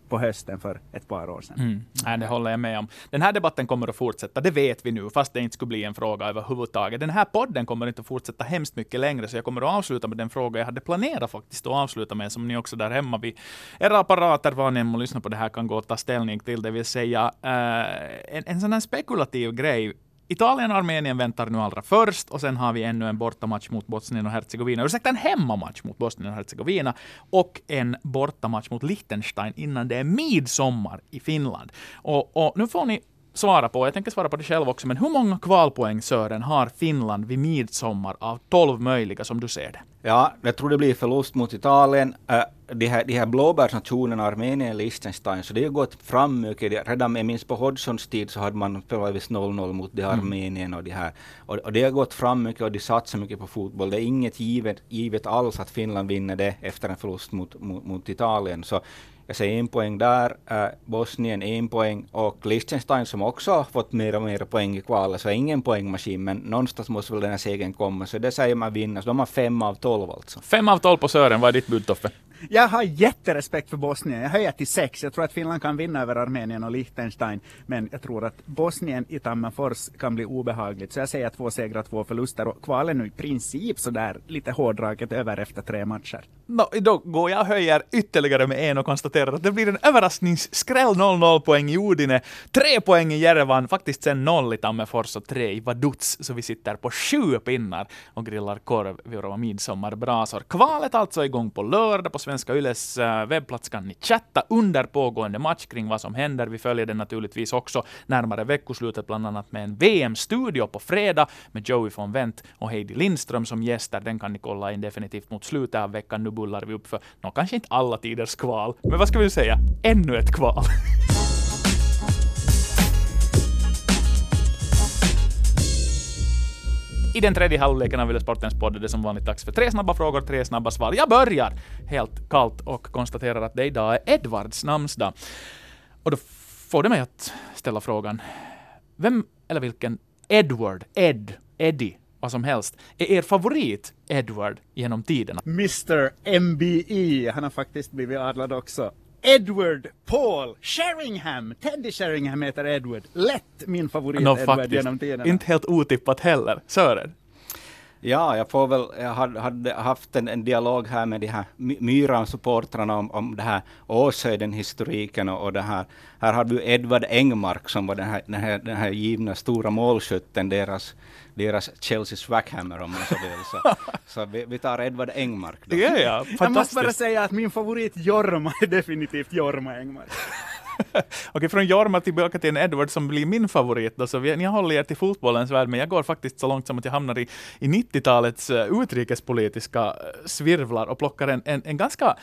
på hösten för ett par år sedan. Mm. Nej, det håller jag med om. Den här debatten kommer att fortsätta, det vet vi nu, fast det inte skulle bli en fråga överhuvudtaget. Den här podden kommer inte att fortsätta hemskt mycket längre, så jag kommer att avsluta med den fråga jag hade planerat faktiskt att avsluta med, som ni också där hemma vid era apparater, var ni än lyssnar på det här, kan gå och ta ställning till. Det vill säga, eh, en, en sån här spekulativ grej Italien och Armenien väntar nu allra först och sen har vi ännu en bortamatch mot Bosnien och Hercegovina. Ursäkta, en hemmamatch mot Bosnien och Hercegovina och en bortamatch mot Liechtenstein innan det är midsommar i Finland. Och, och nu får ni svara på, jag tänker svara på det själv också, men hur många kvalpoäng, Sören, har Finland vid midsommar av 12 möjliga som du ser det? Ja, jag tror det blir förlust mot Italien. Uh, de här, de här blåbärsnationerna, Armenien och Liechtenstein, så det har gått fram mycket. Redan jag minns på Hodgsons tid så hade man spelat 0-0 mot de mm. Armenien och de här. Och, och, det har gått fram mycket och de satsar mycket på fotboll. Det är inget givet, givet alls att Finland vinner det efter en förlust mot, mot, mot Italien. Så jag säger en poäng där, äh, Bosnien en poäng och Liechtenstein som också har fått mer och mer poäng i kvalet, så ingen poängmaskin, men någonstans måste väl den här segern komma, så det säger man vinner. Så de har fem av tolv alltså. Fem av tolv på Sören, vad är ditt bud Toffe? Jag har jätterespekt för Bosnien. Jag höjer till sex. Jag tror att Finland kan vinna över Armenien och Liechtenstein. Men jag tror att Bosnien i Tammerfors kan bli obehagligt. Så jag säger två segrar, två förluster. Och kvalen nu i princip sådär lite hårdraget över efter tre matcher. No, då går jag och höjer ytterligare med en och konstaterar att det blir en överraskningsskräll 0-0 poäng i Udine, 3 poäng i Jerevan, faktiskt sen 0 i Tammerfors och 3 i Vaduz. Så vi sitter på sju pinnar och grillar korv vid våra midsommarbrasor. Kvalet alltså igång på lördag på Svenska Yles eh, webbplats kan ni chatta under pågående match kring vad som händer. Vi följer den naturligtvis också närmare veckoslutet, bland annat med en VM-studio på fredag med Joey von Wendt och Heidi Lindström som gäster. Den kan ni kolla in definitivt mot slutet av veckan. Nu bullar vi upp för, nå, kanske inte alla tiders kval, men vad ska vi säga? Ännu ett kval. I den tredje halvleken av Sportens podd är det som vanligt dags för tre snabba frågor, tre snabba svar. Jag börjar helt kallt och konstaterar att det idag är Edvards namnsdag. Och då får det mig att ställa frågan, vem eller vilken Edward, Ed, Eddie, vad som helst, är er favorit Edward genom tiderna? Mr MBE, han har faktiskt blivit adlad också. Edward Paul Sheringham. Teddy Sheringham heter Edward. Lätt min favorit no, Edward faktiskt. genom tiderna. Inte helt otippat heller. Sören? Ja, jag får väl, jag hade, hade haft en, en, dialog här med de här Myran-supportrarna om, om det här Åshöjden-historiken och, och det här. Här hade vi Edvard Engmark som var den här, den här, den här givna stora målskytten, deras, deras Chelsea Swackhammer om man så vill. Så, *laughs* så vi, vi, tar Edvard Engmark. Då. Ja, ja, jag måste bara säga att min favorit Jorma är definitivt Jorma Engmark. *laughs* Okej, från Jorma tillbaka till en Edward som blir min favorit. Då, så vi, ni håller er till fotbollens värld, men jag går faktiskt så långt som att jag hamnar i, i 90-talets eh, utrikespolitiska eh, svirvlar och plockar en, en, en ganska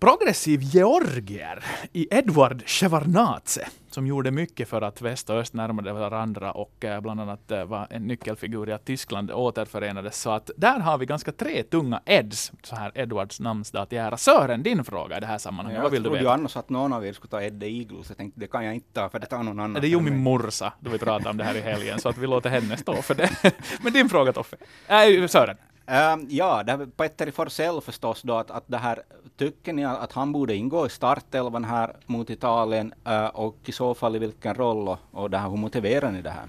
progressiv georgier i Edward Shevardnadze som gjorde mycket för att väst och öst närmade varandra och eh, bland annat eh, var en nyckelfigur i att Tyskland återförenades. Så att där har vi ganska tre tunga Eds, så här Edwards namnsdag till ära. Sören, din fråga i det här sammanhanget, ja, vad vill du veta? Jag trodde annars att någon av er skulle ta Edde Eagles, jag tänkte det kan jag inte ta, för det tar någon annan. Det är ju min morsa, då vi pratade om det här i helgen, så att vi låter henne stå för det. *laughs* Men din fråga Toffe? Äh, Sören? Um, ja, det Petteri Forsell förstås då att, att det här, tycker ni att han borde ingå i startelvan här mot Italien uh, och i så fall i vilken roll och, och det här, hur motiverar ni det här?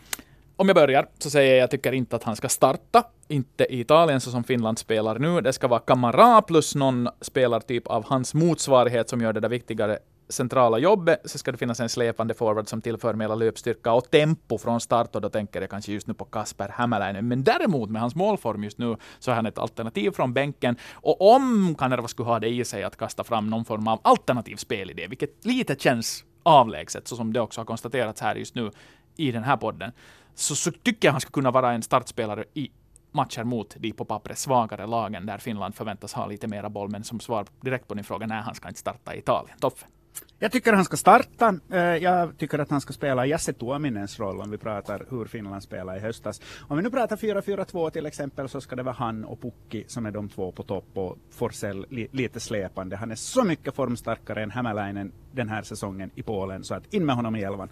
Om jag börjar så säger jag, jag tycker inte att han ska starta. Inte i Italien så som Finland spelar nu. Det ska vara Kamara plus någon spelartyp av hans motsvarighet som gör det där viktigare centrala jobbet så ska det finnas en släpande forward som tillför mera löpstyrka och tempo från start och då tänker jag kanske just nu på Kasper Hämäläinen. Men däremot med hans målform just nu så är han ett alternativ från bänken och om Kanerva skulle ha det i sig att kasta fram någon form av alternativ spelidé, vilket lite känns avlägset, så som det också har konstaterats här just nu i den här podden, så, så tycker jag han ska kunna vara en startspelare i matcher mot de på pappret svagare lagen där Finland förväntas ha lite mera boll. Men som svar direkt på din fråga, nej, han ska inte starta i Italien. Toffen. Jag tycker han ska starta. Eh, jag tycker att han ska spela Jasse Tuominens roll om vi pratar hur Finland spelade i höstas. Om vi nu pratar 4-4-2 till exempel så ska det vara han och Pukki som är de två på topp och Forsell li lite släpande. Han är så mycket formstarkare än Hämäläinen den här säsongen i Polen så att in med honom i elvan.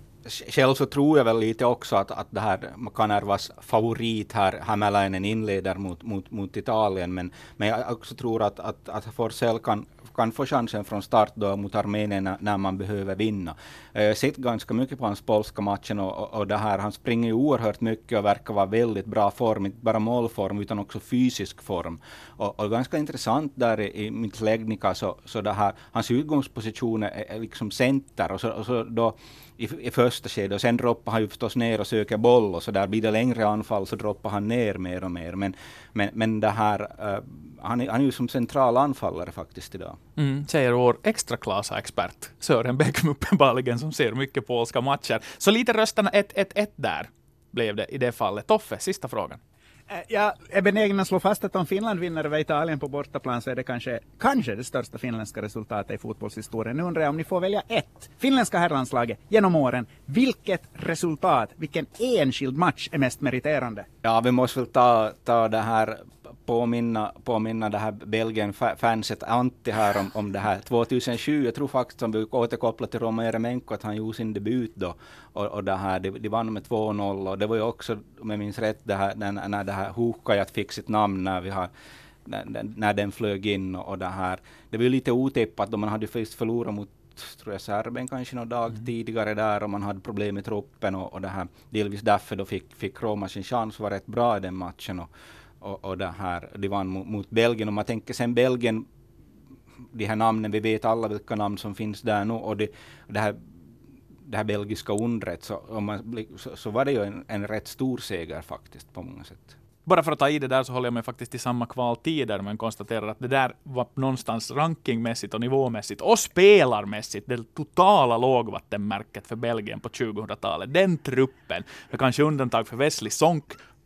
Själv så tror jag väl lite också att, att det här Kanervas favorit här, Hämäläinen, inleder mot, mot, mot Italien. Men, men jag också tror att, att, att Forsell kan, kan få chansen från start då mot Armenien när man behöver vinna. Jag har sett ganska mycket på hans polska matchen och, och, och det här, han springer ju oerhört mycket och verkar vara väldigt bra form, inte bara målform utan också fysisk form. Och, och ganska intressant där i, i mitt läggnika så, så det här, hans utgångsposition är, är liksom center och så, och så då i, i första skedet och sen droppar han ju förstås ner och söker boll och så där blir det längre anfall så droppar han ner mer och mer. Men, men, men det här, uh, han, är, han är ju som central anfallare faktiskt idag. Mm, säger vår extra expert Sören Bäckm uppenbarligen som ser mycket polska matcher. Så lite rösterna 1-1-1 där blev det i det fallet. Toffe, sista frågan. Eh, jag är benägen att slå fast att om Finland vinner över Italien på bortaplan så är det kanske, kanske det största finländska resultatet i fotbollshistorien. Nu undrar jag om ni får välja ett. Finländska herrlandslaget genom åren. Vilket resultat, vilken enskild match är mest meriterande? Ja, vi måste väl ta, ta det här påminna, påminna det här Belgien-fanset Antti här om, om det här 2007. Jag tror faktiskt, om vi återkopplar till Roma Eremenko, att han gjorde sin debut då. Och, och det här, de, de vann med 2-0 och det var ju också, om jag minns rätt, det här, när, när det här Hukajat fick sitt namn när vi har när, när den flög in och, och det här. Det var ju lite otippat då man hade först förlorat mot tror jag Serbien kanske någon dag mm. tidigare där och man hade problem med truppen och, och det här. Delvis därför då fick, fick Roma sin chans, var rätt bra i den matchen. Och, och, och det här, de vann mot, mot Belgien. Och man tänker sen Belgien, de här namnen, vi vet alla vilka namn som finns där nu. Och det, det här det här belgiska undret, så, om man, så, så var det ju en, en rätt stor seger faktiskt på många sätt. Bara för att ta i det där så håller jag mig faktiskt i samma kvaltider, men konstaterar att det där var någonstans rankingmässigt och nivåmässigt och spelarmässigt det totala lågvattenmärket för Belgien på 2000-talet. Den truppen, med kanske undantag för Wesley Sonk,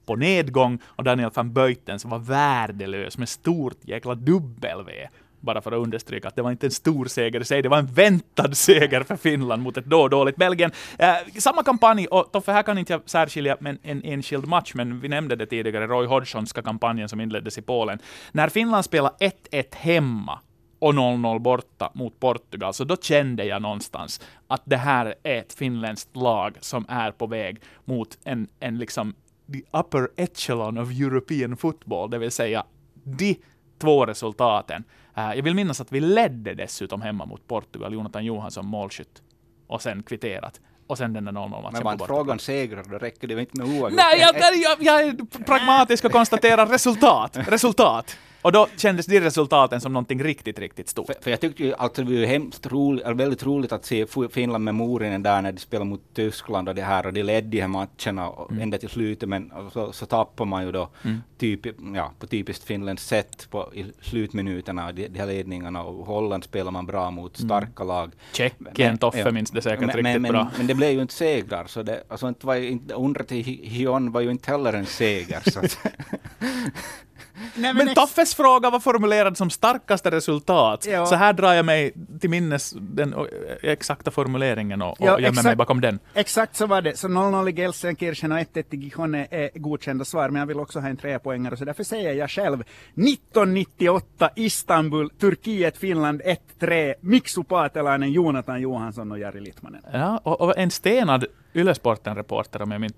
på nedgång och Daniel van Böjten som var värdelös med stort jäkla dubbel-V. Bara för att understryka att det var inte en stor seger i sig, det var en väntad seger för Finland mot ett då dåligt Belgien. Eh, samma kampanj, och Toffe, här kan inte jag särskilja men en enskild match, men vi nämnde det tidigare, Roy Hodgsonska kampanjen som inleddes i Polen. När Finland spelade 1-1 hemma och 0-0 borta mot Portugal, så då kände jag någonstans att det här är ett finländskt lag som är på väg mot en, en liksom the upper echelon of European football, det vill säga de två resultaten. Uh, jag vill minnas att vi ledde dessutom hemma mot Portugal, Jonathan Johansson målskytt, och sen kvitterat. Och sen den där 0-0 matchen Men var inte frågan segrar, då räcker det inte med oavgjort. Nej, jag, jag, jag är pragmatisk och konstaterar resultat. *laughs* Resultat. Och då kändes de resultaten som någonting riktigt, riktigt stort. För, för jag tyckte ju alltså det var hemskt roligt, väldigt roligt att se Finland med Morinen där när de spelade mot Tyskland och det här och de ledde de här matcherna mm. ända till slutet men så, så tappar man ju då mm. typ, ja, på typiskt finländskt sätt på, i slutminuterna, de, de här ledningarna och Holland spelar man bra mot mm. starka mm. lag. Tjeckien, Toffe ja, minns det säkert men, riktigt men, bra. Men, det blev ju inte segrar, så det, alltså inte var, inte, undret i Hion var ju inte heller en seger. så *laughs* Nej, men, men Toffes fråga var formulerad som starkaste resultat. Ja. Så här drar jag mig till minnes den exakta formuleringen och, ja, och gömmer mig bakom den. Exakt så var det. Så 0-0 i Gelsenkirchen och 1-1 i Gijon är godkända svar, men jag vill också ha en trepoängare, så därför säger jag själv 1998 Istanbul, Turkiet, Finland 1-3, Miksu Paatelainen, Jonathan Johansson och Jari Litmanen. Ja, och, och en stenad Ylesporten-reporter om jag minns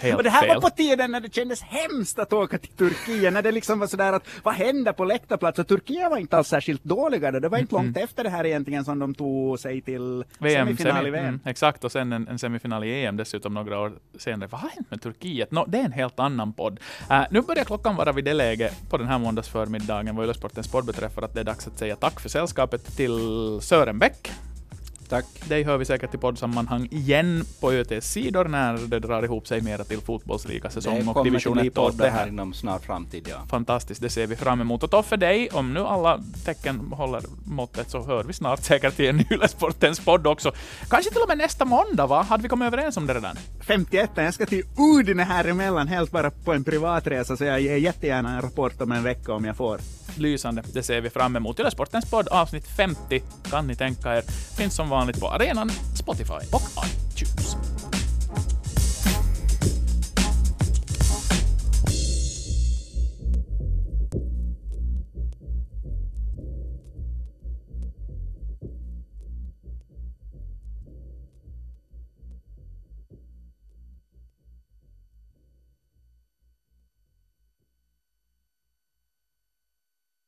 helt Och det här fel. var på tiden när det kändes hemskt att åka till Turkiet, när det liksom var sådär att vad hände på läktarplats? Och Turkiet var inte alls särskilt dåliga då, det var inte långt efter det här egentligen som de tog sig till VM, semifinal i semi, VM. mm, exakt, och sen en, en semifinal i EM dessutom några år senare. Vad har hänt med Turkiet? Nå, det är en helt annan podd. Uh, nu börjar klockan vara vid det läge på den här måndagsförmiddagen vad Yle-sportens sport beträffar att det är dags att säga tack för sällskapet till Sören Bäck. Tack. Dig hör vi säkert i poddsammanhang igen på ÖTs sidor när det drar ihop sig mera till fotbollsliga-säsong och division till 1 och det här här. inom snar framtid, ja. Fantastiskt, det ser vi fram emot. Och Toffe, dig, om nu alla tecken håller måttet, så hör vi snart säkert i en *laughs* Yle-sportens podd också. Kanske till och med nästa måndag, va? Hade vi kommit överens om det redan? 51, jag ska till Udine här emellan helt bara på en privatresa så jag ger jättegärna en rapport om en vecka om jag får. Lysande, det ser vi fram emot. Yle-sportens podd avsnitt 50, kan ni tänka er, finns som vanligt på arenan, Spotify och iTunes.